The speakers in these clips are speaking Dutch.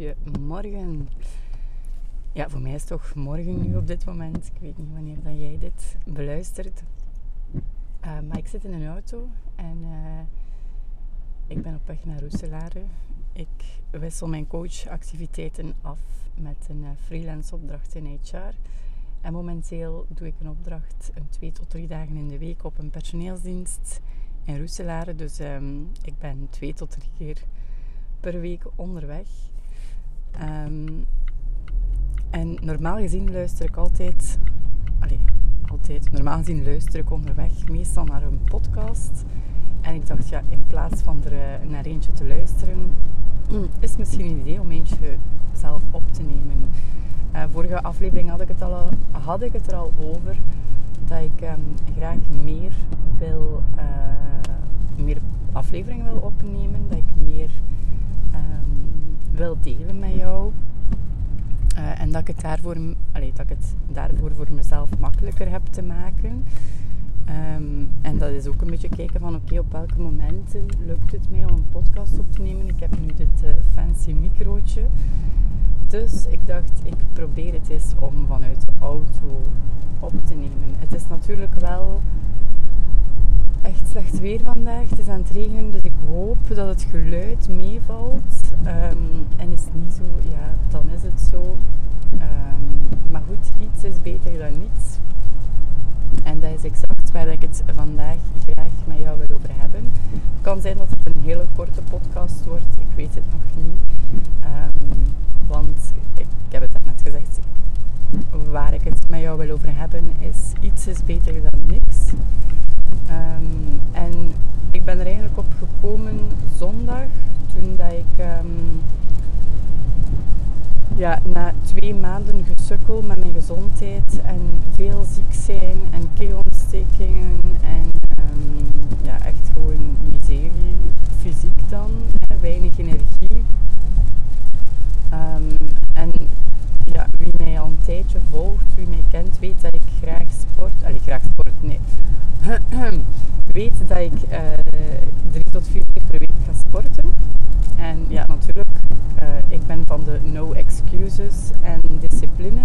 goedemorgen. Ja, voor mij is toch morgen nu op dit moment. Ik weet niet wanneer dat jij dit beluistert. Uh, maar ik zit in een auto en uh, ik ben op weg naar Roeselare. Ik wissel mijn coachactiviteiten af met een uh, freelance opdracht in HR. En momenteel doe ik een opdracht een twee tot drie dagen in de week op een personeelsdienst in Roeselare. Dus um, ik ben twee tot drie keer per week onderweg. Um, en normaal gezien luister ik altijd, allez, altijd, normaal gezien luister ik onderweg meestal naar een podcast. En ik dacht, ja, in plaats van er uh, naar eentje te luisteren, is het misschien een idee om eentje zelf op te nemen. Uh, vorige aflevering had ik, het al, had ik het er al over dat ik um, graag meer wil, uh, meer afleveringen wil opnemen, dat ik meer um, wil delen met jou. Uh, en dat ik, het daarvoor, dat ik het daarvoor voor mezelf makkelijker heb te maken. Um, en dat is ook een beetje kijken van oké, op welke momenten lukt het mij om een podcast op te nemen. Ik heb nu dit uh, fancy microotje. Dus ik dacht, ik probeer het eens om vanuit de auto op te nemen. Het is natuurlijk wel echt slecht weer vandaag. Het is aan het regenen, dus ik hoop dat het geluid meevalt. Um, en is het niet zo, ja, dan is het zo. Um, maar goed, iets is beter dan niets. En dat is exact waar ik het vandaag graag met jou wil over hebben. Het kan zijn dat het een hele korte podcast wordt, ik weet het nog niet. Um, want ik, ik heb het net gezegd, waar ik het met jou wil over hebben is iets is beter dan niks. Um, en ik ben er eigenlijk op gekomen zondag, toen dat ik um, ja, na twee maanden gesukkel met mijn gezondheid en veel ziek zijn en keelontstekingen en um, ja, echt gewoon miserie, fysiek dan, weinig energie. en ja, wie mij al een tijdje volgt, wie mij kent, weet dat ik graag sport. Allee, graag sport, nee. weet dat ik uh, drie tot vier keer per week ga sporten. En ja, natuurlijk, uh, ik ben van de no excuses en discipline.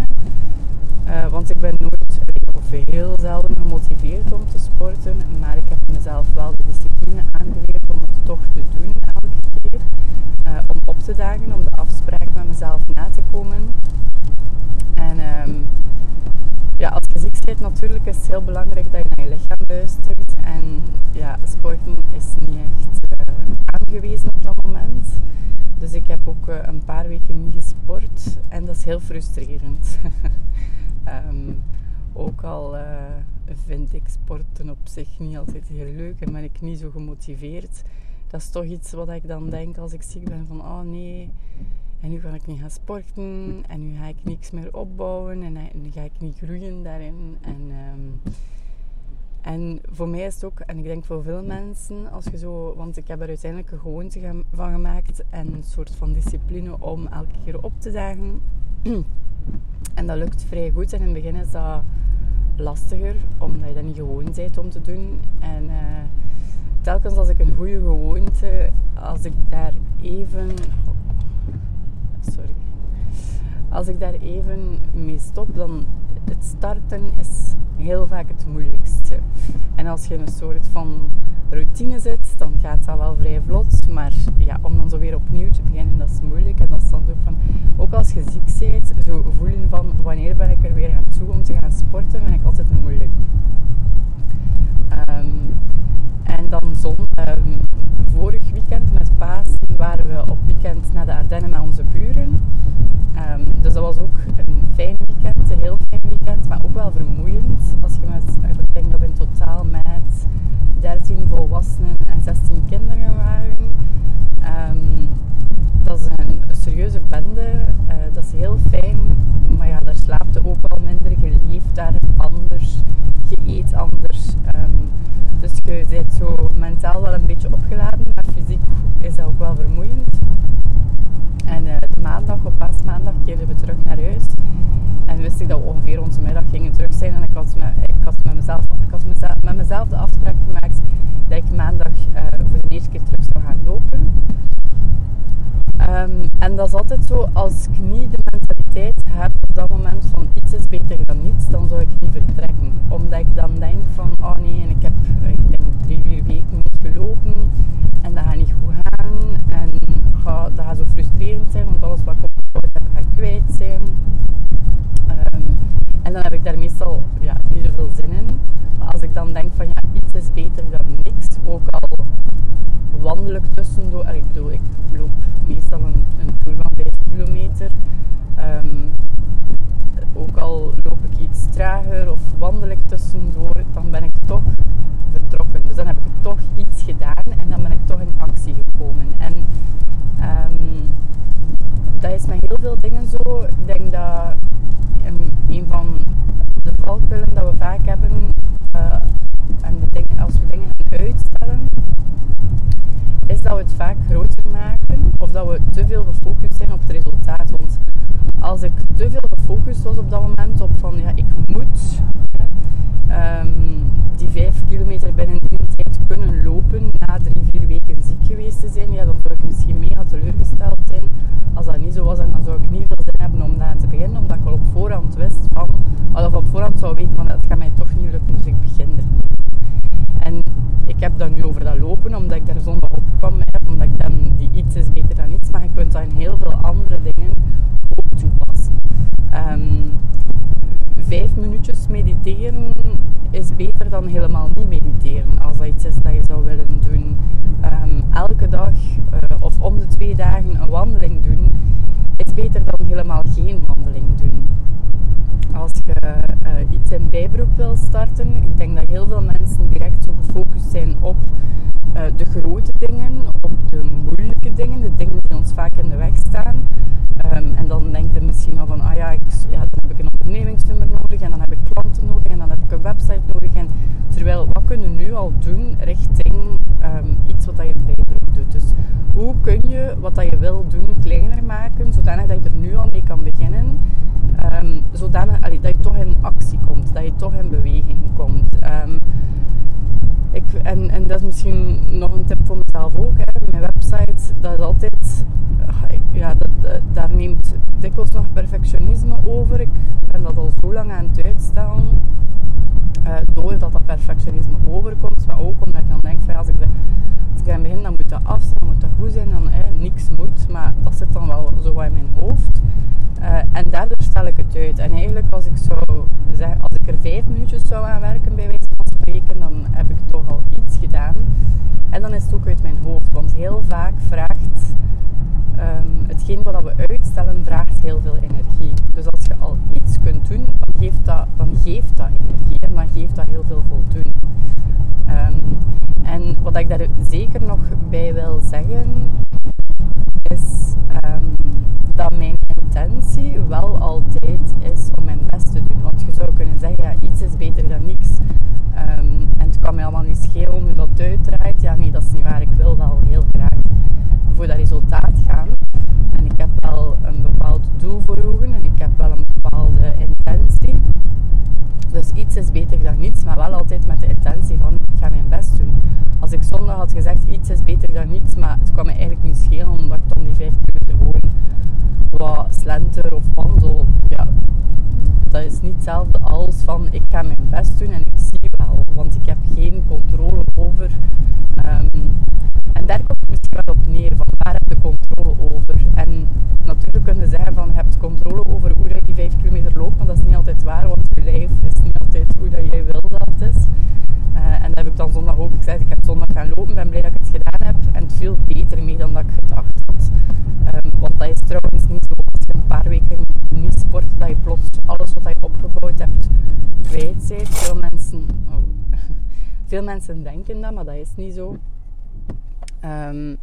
Uh, want ik ben nooit, of heel zelden gemotiveerd om te sporten. Maar ik heb mezelf wel de discipline aangeleerd om het toch te doen elke keer. om op te dagen, om de afspraak met mezelf na te komen. En um, ja, natuurlijk is het heel belangrijk dat je naar je lichaam luistert. En ja, sporten is niet echt uh, aangewezen op dat moment. Dus ik heb ook uh, een paar weken niet gesport en dat is heel frustrerend. um, ook al uh, vind ik sporten op zich niet altijd heel leuk en ben ik niet zo gemotiveerd. Dat is toch iets wat ik dan denk als ik ziek ben van oh nee, en nu ga ik niet gaan sporten en nu ga ik niks meer opbouwen en nu ga ik niet groeien daarin. En, um, en voor mij is het ook, en ik denk voor veel mensen, als je zo, want ik heb er uiteindelijk een gewoonte van gemaakt en een soort van discipline om elke keer op te dagen. en dat lukt vrij goed. En in het begin is dat lastiger, omdat je dat niet gewoon bent om te doen. En uh, telkens als ik een goede gewoonte, als ik daar even sorry. Als ik daar even mee stop, dan het starten is heel vaak het moeilijkste. En als je een soort van routine zit, dan gaat dat wel vrij vlot. Maar ja, om dan zo weer opnieuw te beginnen, dat is moeilijk. En dat is dan ook van, ook als je ziek bent, zo voelen van wanneer ben ik er weer aan toe om te gaan sporten, vind ik altijd moeilijk. Um, en dan zon, um, vorig weekend met Pasen waren we op weekend naar de Ardennen met onze buren. Um, dus dat was ook een fijn weekend, een heel fijn weekend, maar ook wel vermoeiend. Als je met, ik denk dat we in totaal met 13 volwassenen en 16 kinderen waren. Um, dat is een serieuze bende, uh, dat is heel fijn, maar ja, daar slaapt je ook wel minder, je leeft daar anders, je eet anders. Um, dus je bent zo mentaal wel een beetje opgeladen, maar fysiek is dat ook wel vermoeiend. En uh, de maandag, op paasmaandag, keerden we terug naar huis. En wist ik dat we ongeveer onze middag gingen terug zijn. En ik had, me, ik had, met, mezelf, ik had met mezelf de afspraak gemaakt dat ik maandag uh, voor de eerste keer terug zou gaan lopen. Ehm, en dat is altijd zo, als ik niet de mentaliteit heb op dat moment van iets is beter dan niets, dan zou ik niet vertrekken. Omdat ik dan denk van, oh nee, en ik heb dan heb ik daar meestal ja, niet zoveel zin in. Maar als ik dan denk van, ja, iets is beter dan niks, ook al wandel ik tussendoor. Ik bedoel, ik loop meestal een, een tour van 5 kilometer. Ehm, ook al loop ik iets trager of wandel ik tussendoor, dan ben ik toch vertrokken. Dus dan heb ik toch iets gedaan en dan ben ik toch in actie gekomen. En um, dat is met heel veel dingen zo. Ik denk dat een, een van de valkuilen dat we vaak hebben, uh, en als we dingen uitstellen, is dat we het vaak groter maken of dat we te veel gefocust zijn op het resultaat. Want als ik te veel gefocust was op dat moment op van ja, ik moet um, die vijf kilometer binnen die tijd kunnen lopen na drie, vier weken ziek geweest te zijn, ja, dan zou ik misschien mega teleurgesteld zijn. Als dat niet zo was, en dan zou ik niet veel zin hebben om daar te beginnen, omdat ik al op voorhand wist van, of op voorhand zou weten van het gaat mij toch niet lukken, dus ik begin er. En ik heb dat nu over dat lopen, omdat ik daar zondag op kwam, omdat ik dan die iets is beter dan iets, maar je kunt dat in heel veel andere dingen ook toepassen. Um, vijf minuutjes mediteren is beter dan helemaal niet mediteren. Als dat iets is dat je zou willen doen. Um, elke dag uh, of om de twee dagen een wandeling doen, is beter dan helemaal geen wandeling doen. Als je uh, iets in bijberoep wil starten, ik denk dat heel veel mensen direct zo gefocust zijn op uh, de grote dingen, op de moeilijke dingen, de dingen die ons vaak in de weg staan. Um, en dan denkt je misschien al van, ah ja, ik, ja, dan heb ik een ondernemingsnummer nodig en dan heb ik klanten nodig en dan heb ik een website nodig. Terwijl, wat kunnen we nu al doen richting um, iets wat je in bijberoep doet? Dus hoe kun je wat dat je wil doen kleiner maken, zodanig dat je er nu al mee kan beginnen? Um, zodanig dat je toch in actie komt, dat je toch in beweging komt. Um, ik, en, en dat is misschien nog een tip voor mezelf ook. Hè. Mijn website, dat is altijd, ja, dat, daar neemt dikwijls nog perfectionisme over. Ik ben dat al zo lang aan het uitstellen. Uh, doordat dat perfectionisme overkomt, maar ook omdat ik dan denk van als ik, aan begin, dan moet dat af zijn, dan moet dat goed zijn, dan hè, niks moet, maar dat zit dan wel zo in mijn hoofd. Uh, en daardoor stel ik het uit. En eigenlijk als ik zou zeggen, als ik er vijf minuutjes zou aan werken bij wijze van spreken, dan heb ik toch al iets gedaan. En dan is het ook uit mijn hoofd. Want heel vaak vraagt um, hetgeen wat we uitstellen, vraagt heel veel energie. Dus als je al iets kunt doen, dan geeft dat, dan geeft dat energie en dan geeft dat heel veel voldoening. Um, en wat ik daar zeker nog bij wil zeggen, is dat mijn intentie wel altijd is om mijn best te doen. Want je zou kunnen zeggen, ja, iets is beter dan niks. Um, en het kan mij allemaal niet schelen hoe dat uitdraait. Ja, nee, dat is niet waar. Ik wil wel heel graag voor dat resultaat gaan. En ik heb wel een bepaald doel voor ogen en ik heb wel een bepaalde intentie. Dus iets is beter dan niets, maar wel altijd met de intentie van ik ga mijn best doen. Zondag had gezegd iets is beter dan niets, maar het kwam me eigenlijk niet schelen omdat ik dan die vijf kilometer gewoon wat slenter of wandel. Ja, dat is niet hetzelfde als van ik ga mijn best doen en ik zie wel, want ik heb geen controle over. Um, en daar komt het misschien wel op neer, van waar heb je controle over? En natuurlijk kun je zeggen van je hebt controle over hoe je die 5 kilometer loopt, maar dat is niet altijd waar, want je lijf is niet altijd hoe dat jij wil dat het is. Uh, en dat heb ik dan zondag ook gezegd. Ik heb zondag gaan lopen, ben blij dat ik het gedaan heb. En het viel beter mee dan dat ik gedacht had. Um, want dat is trouwens niet zo. Als je een paar weken niet sport, dat je plots alles wat je opgebouwd hebt kwijt bent. Veel mensen, oh, veel mensen denken dat, maar dat is niet zo. Um,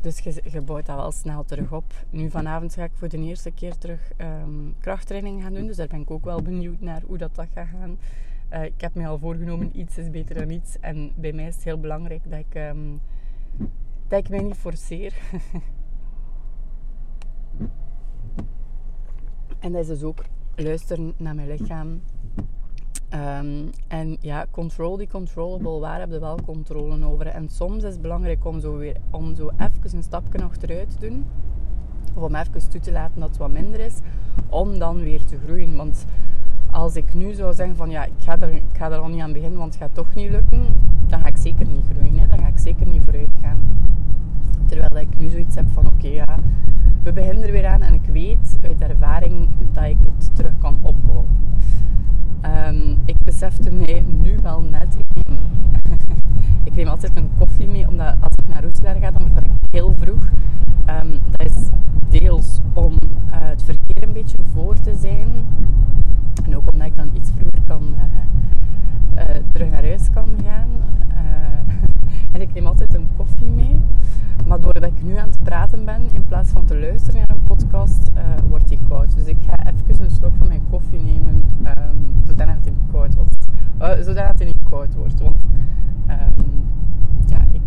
dus je, je, bouwt dat wel snel terug op. Nu vanavond ga ik voor de eerste keer terug um, krachttraining gaan doen. Dus daar ben ik ook wel benieuwd naar hoe dat, dat gaat gaan. Uh, ik heb mij al voorgenomen, iets is beter dan iets. En bij mij is het heel belangrijk dat ik, um, dat ik mij niet forceer. en dat is dus ook luisteren naar mijn lichaam. Um, en ja, control die controllable, waar heb je wel controle over? En soms is het belangrijk om zo, weer, om zo even een stapje achteruit te doen. Of om even toe te laten dat het wat minder is. Om dan weer te groeien. Want als ik nu zou zeggen van ja, ik ga er, ik ga er al niet aan beginnen, want het gaat toch niet lukken. Dan ga ik zeker niet groeien. Hè? Dan ga ik zeker niet vooruit gaan. Terwijl ik nu zoiets heb van oké ja, we beginnen er weer aan. En ik weet uit ervaring dat ik het terug kan opbouwen. Um, ik besefte mij nu wel net, ik neem, ik neem altijd een koffie mee, omdat als ik naar Roeselaar ga, dan vertrek ik heel vroeg. Um, dat is deels om uh, het verkeer een beetje voor te zijn. En ook omdat ik dan iets vroeger kan, uh, uh, terug naar huis kan gaan. en ik neem altijd een koffie mee. Maar doordat ik nu aan het praten ben, in plaats van te luisteren naar een podcast, wordt die koud. Dus ik ga even een slok van mijn koffie nemen, um, zodat het niet koud wordt. zodat het niet koud wordt. Want um, ja, ik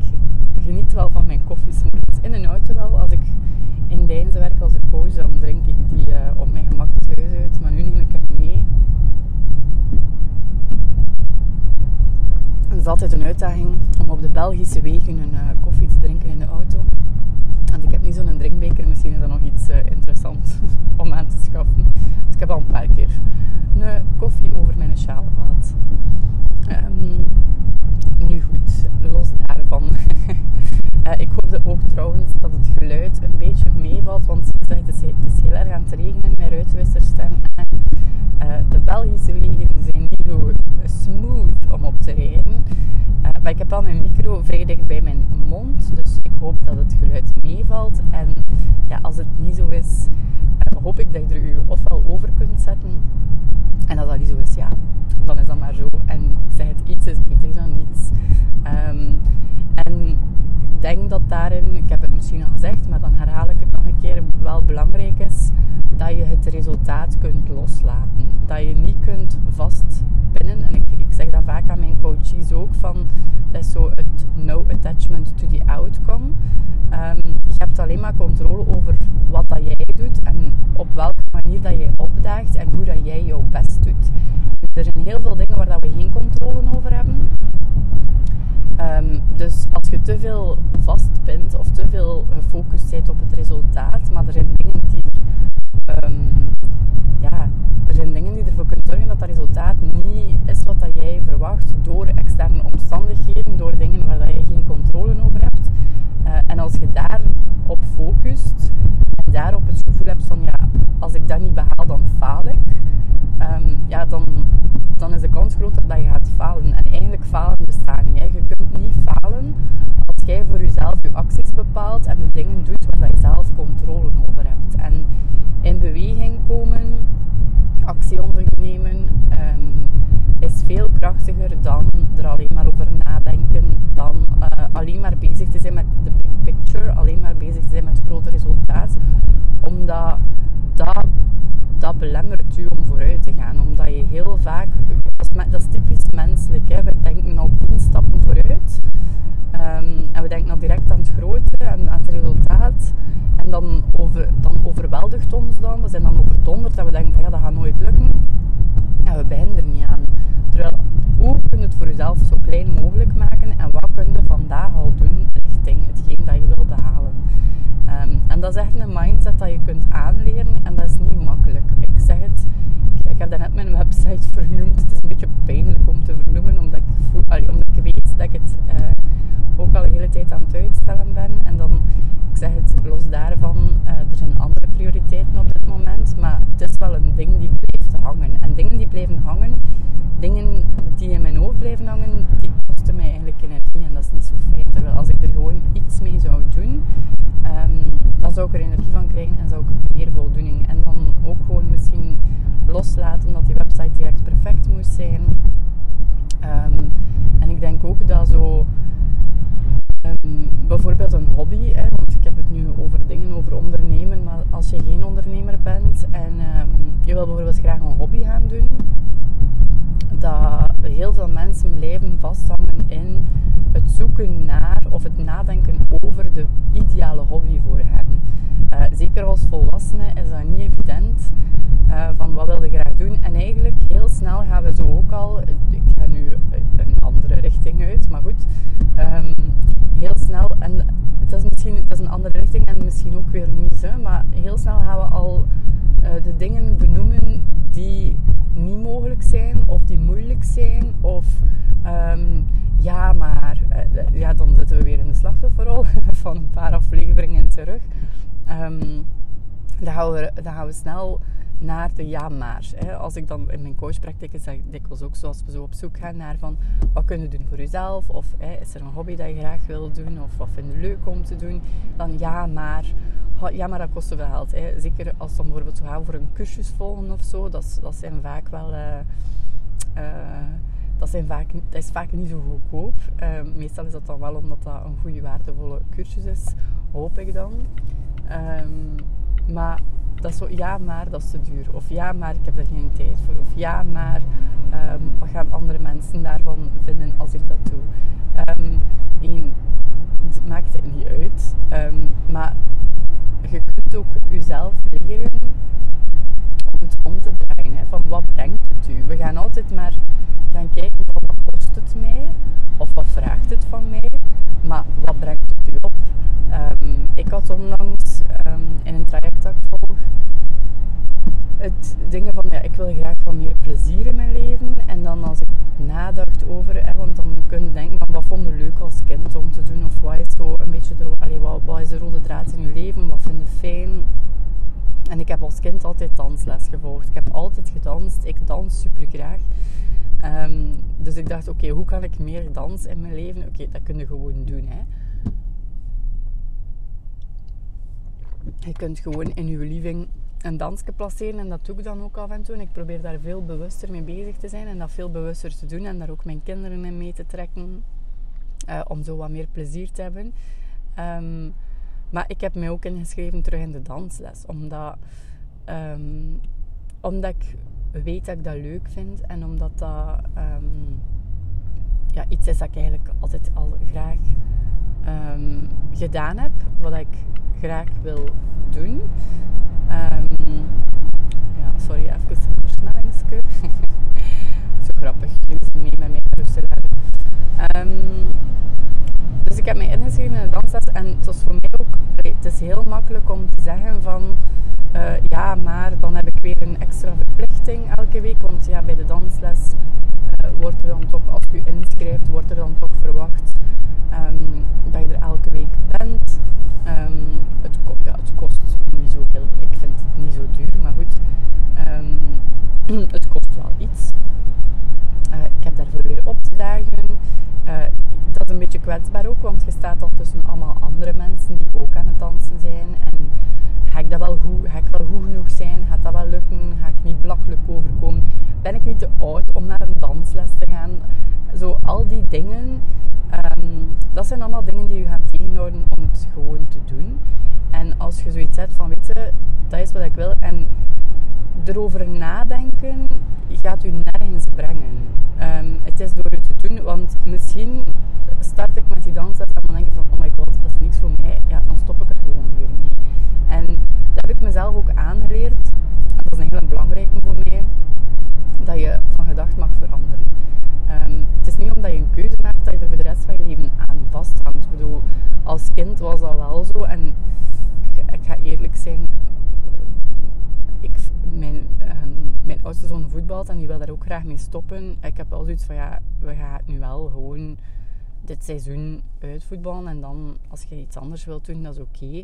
geniet wel van mijn koffies. In een auto wel. Als ik in Deinzen werk als een coach, dan drink ik die uh, op mijn gemak thuis uit. Maar nu neem ik hem mee. Het is altijd een uitdaging om op de Belgische wegen een uh, koffie te drinken in de auto. Want ik heb niet zo'n drinkbeker, misschien is dat nog iets uh, interessants om aan te schaffen. Dus ik heb al een paar keer een koffie over mijn sjaal gehad. Um, nu goed, los daarvan. uh, ik hoopte ook trouwens dat het geluid een beetje meevalt, want het is, Mijn micro vrij dicht bij mijn mond, dus ik hoop dat het geluid meevalt. En ja, als het niet zo is, hoop ik dat je er u ofwel over kunt zetten. En als dat niet zo is, ja, dan is dat maar zo. En ik zeg het, iets is beter dan niets. Um, en ik denk dat daarin, ik heb het misschien al gezegd, maar dan herhaal ik het nog een keer, wel belangrijk is dat je het resultaat kunt loslaten. Dat je niet kunt vastpinnen. En ik, ik zeg dat vaak aan mijn coaches ook, van dat is zo het no attachment to the outcome. Um, je hebt alleen maar controle over wat dat jij doet en op welke manier dat jij opdaagt en hoe dat jij jouw best doet. Er zijn heel veel dingen waar dat we geen controle over hebben. Um, dus als je te veel vastpint of te veel gefocust bent op het resultaat, maar er zijn dingen die er, um, ja, er zijn dingen die ervoor kunnen zorgen dat dat resultaat niet is wat dat jij verwacht door externe omstandigheden, door dingen waar dat je geen controle over hebt. Uh, en als je daarop focust en daarop het gevoel hebt van ja, als ik dat niet behaal, dan faal ik. Um, ja, dan, dan is de kans groter dat je gaat falen. En eigenlijk falen bestaat niet. Vaak, dat is typisch menselijk, hè, we denken al tien stappen vooruit. Um, en we denken al direct aan het grote, en aan het resultaat. En dan, over, dan overweldigt ons dan. We zijn dan overdonderd en we denken ja, dat gaat nooit lukken. En we beginnen er niet aan. Terwijl, hoe kun je het voor jezelf zo klein mogelijk maken die blijven hangen, dingen die in mijn hoofd blijven hangen, die kosten mij eigenlijk energie en dat is niet zo fijn. Terwijl als ik er gewoon iets mee zou doen, um, dan zou ik er energie van krijgen en zou ik meer voldoening. En dan ook gewoon misschien loslaten mensen blijven vasthangen in het zoeken naar of het nadenken over de ideale hobby voor hen. Uh, zeker als volwassene is dat niet evident uh, van wat wil je graag doen. En eigenlijk heel snel gaan we zo ook al, ik ga nu een ander andere richting uit. Maar goed, ehm, heel snel, en het is misschien het is een andere richting en misschien ook weer niet, hè, maar heel snel gaan we al uh, de dingen benoemen die niet mogelijk zijn of die moeilijk zijn of um, ja maar uh, ja dan zitten we weer in de slachtofferrol van een paar afleveringen terug. Um, dan, gaan we, dan gaan we snel naar de ja maar. Als ik dan in mijn coachpraktijk zeg ik dikwijls ook zoals we zo op zoek gaan naar van wat kun je doen voor jezelf of hè, is er een hobby dat je graag wil doen of wat vind je leuk om te doen, dan ja maar. Ja, maar dat kost zoveel geld. Hè. Zeker als dan bijvoorbeeld zo gaat voor een cursus volgen of zo, dat, dat zijn vaak wel... Uh, uh, dat, zijn vaak, dat is vaak niet zo goedkoop. Uh, meestal is dat dan wel omdat dat een goede, waardevolle cursus is, hoop ik dan. Um, maar dat is zo, ja maar dat is te duur. Of ja maar ik heb er geen tijd voor. Of ja maar um, wat gaan andere mensen daarvan vinden als ik dat doe. Um, het maakt het niet uit. Um, maar je kunt ook jezelf leren om het om te draaien. Van wat brengt het u? We gaan altijd maar gaan kijken van wat nadacht over, want dan kun je denken van wat vond je leuk als kind om te doen? Of wat is zo een beetje de, wat, wat is de rode draad in je leven? Wat vind je fijn? En ik heb als kind altijd dansles gevolgd. Ik heb altijd gedanst. Ik dans super graag. Um, dus ik dacht, oké, hoe kan ik meer dans in mijn leven? Oké, dat kun je gewoon doen. Hè. Je kunt gewoon in je living een dansje placeren en dat doe ik dan ook af en toe. Ik probeer daar veel bewuster mee bezig te zijn en dat veel bewuster te doen en daar ook mijn kinderen in mee te trekken. Uh, om zo wat meer plezier te hebben. Um, maar ik heb mij ook ingeschreven terug in de dansles. Omdat, um, omdat ik weet dat ik dat leuk vind. En omdat dat um, ja, iets is dat ik eigenlijk altijd al graag gedaan heb. Wat ik graag wil doen. ja, sorry, even een versnellingske. Zo grappig. Jullie zijn mee met mijn luisteraar. dus ik heb mij ingeschreven in de dansles. En het was voor mij ook... Het is heel makkelijk om te zeggen van uh, ja, maar dan heb ik weer een extra verplichting elke week. Want ja, bij de dansles uh, wordt er dan toch, als je inschrijft, wordt er dan toch verwacht um, dat je er elke week bent. Um, het, ja, het kost niet zo heel, ik vind het niet zo duur, maar goed. Um, het kost wel iets. Uh, ik heb daarvoor weer op te dagen. dat is een beetje kwetsbaar ook, want je staat dan tussen allemaal andere mensen die ook aan het dansen zijn. En Ga ik, dat wel goed, ga ik wel goed genoeg zijn? Gaat dat wel lukken? Ga ik niet belachelijk overkomen? Ben ik niet te oud om naar een dansles te gaan? Zo, al die dingen, um, dat zijn allemaal dingen die je gaan tegenhouden om het gewoon te doen. En als je zoiets hebt van, weet je, dat is wat ik wil. En erover nadenken gaat u nergens brengen. Um, het is door het te doen, want misschien start ik met die dansles en dan denk ik van, oh my god, dat is niks voor mij. Ja, dan stop ik er gewoon weer mee. En dat heb ik mezelf ook aangeleerd. Dat is een hele belangrijke voor mij. Dat je van gedacht mag veranderen. Um, het is niet omdat je een keuze maakt dat je er voor de rest van je leven aan vasthangt. Ik bedoel, als kind was dat wel zo. En ik, ik ga eerlijk zijn. Ik, mijn, um, mijn oudste zoon voetbalt en die wil daar ook graag mee stoppen. Ik heb wel zoiets van ja, we gaan nu wel gewoon dit seizoen uitvoetballen. En dan als je iets anders wilt doen, dat is oké.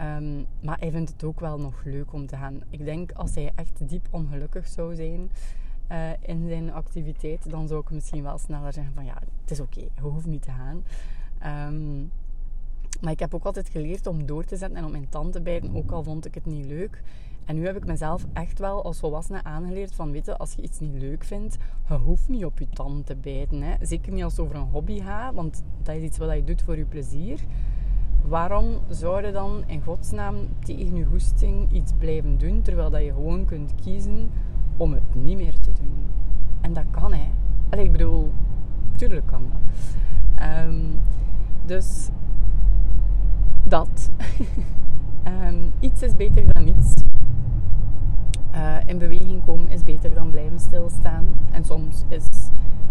Um, maar hij vindt het ook wel nog leuk om te gaan. Ik denk als hij echt diep ongelukkig zou zijn uh, in zijn activiteit, dan zou ik misschien wel sneller zeggen van ja, het is oké, je hoeft niet te gaan. Um, maar ik heb ook altijd geleerd om door te zetten en om mijn tand te bijten, ook al vond ik het niet leuk. En nu heb ik mezelf echt wel als volwassene aangeleerd van, weet je, als je iets niet leuk vindt, je hoeft niet op je tand te bijten. Hè. Zeker niet als het over een hobby gaat, want dat is iets wat je doet voor je plezier waarom zou je dan in godsnaam tegen je goesting iets blijven doen, terwijl dat je gewoon kunt kiezen om het niet meer te doen? En dat kan, hè. Allee, ik bedoel, tuurlijk kan dat. Um, dus dat. um, iets is beter dan niets. Uh, in beweging komen is beter dan blijven stilstaan. En soms is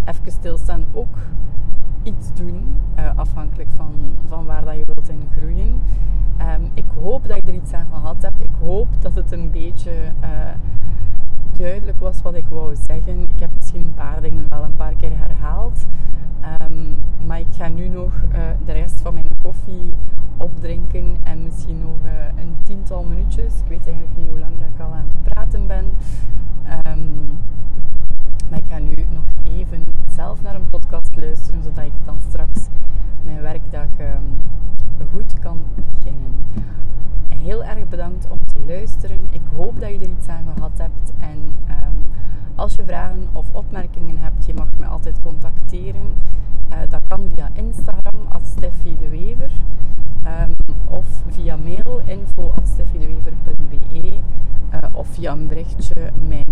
even stilstaan ook iets doen, uh, afhankelijk van, van waar dat je wilt in groeien. Um, ik hoop dat je er iets aan gehad hebt. Ik hoop dat het een beetje uh, duidelijk was wat ik wou zeggen. Ik heb misschien een paar dingen wel een paar keer herhaald. Um, maar ik ga nu nog uh, de rest van mijn koffie opdrinken en misschien nog een tiental minuutjes. Ik weet eigenlijk niet hoe lang dat ik al aan het praten ben. Um, maar ik ga nu nog even zelf naar een podcast luisteren, zodat ik dan straks mijn werkdag um, goed kan beginnen. Heel erg bedankt om te luisteren. Ik hoop dat je er iets aan gehad hebt. En um, als je vragen of opmerkingen hebt, je mag me altijd contacteren. Uh, dat kan via Instagram, at Steffi de Wever. Um, of via mail, info at steffidewever.be. Uh, of via een berichtje. Mijn,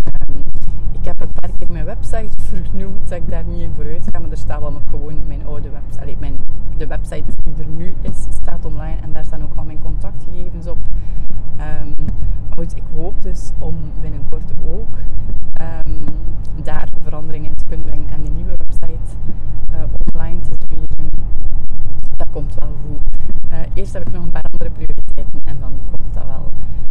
ik heb een paar keer mijn website vernoemd, dat ik daar niet in vooruit ga. Maar er staat wel nog gewoon mijn oude website. Mijn, de website die er nu is, staat online. En daar staan ook al mijn contactgegevens op. Um, ik hoop dus om binnenkort ook um, daar verandering in te kunnen brengen en die nieuwe website uh, online te zweren. Dat komt wel goed. Uh, eerst heb ik nog een paar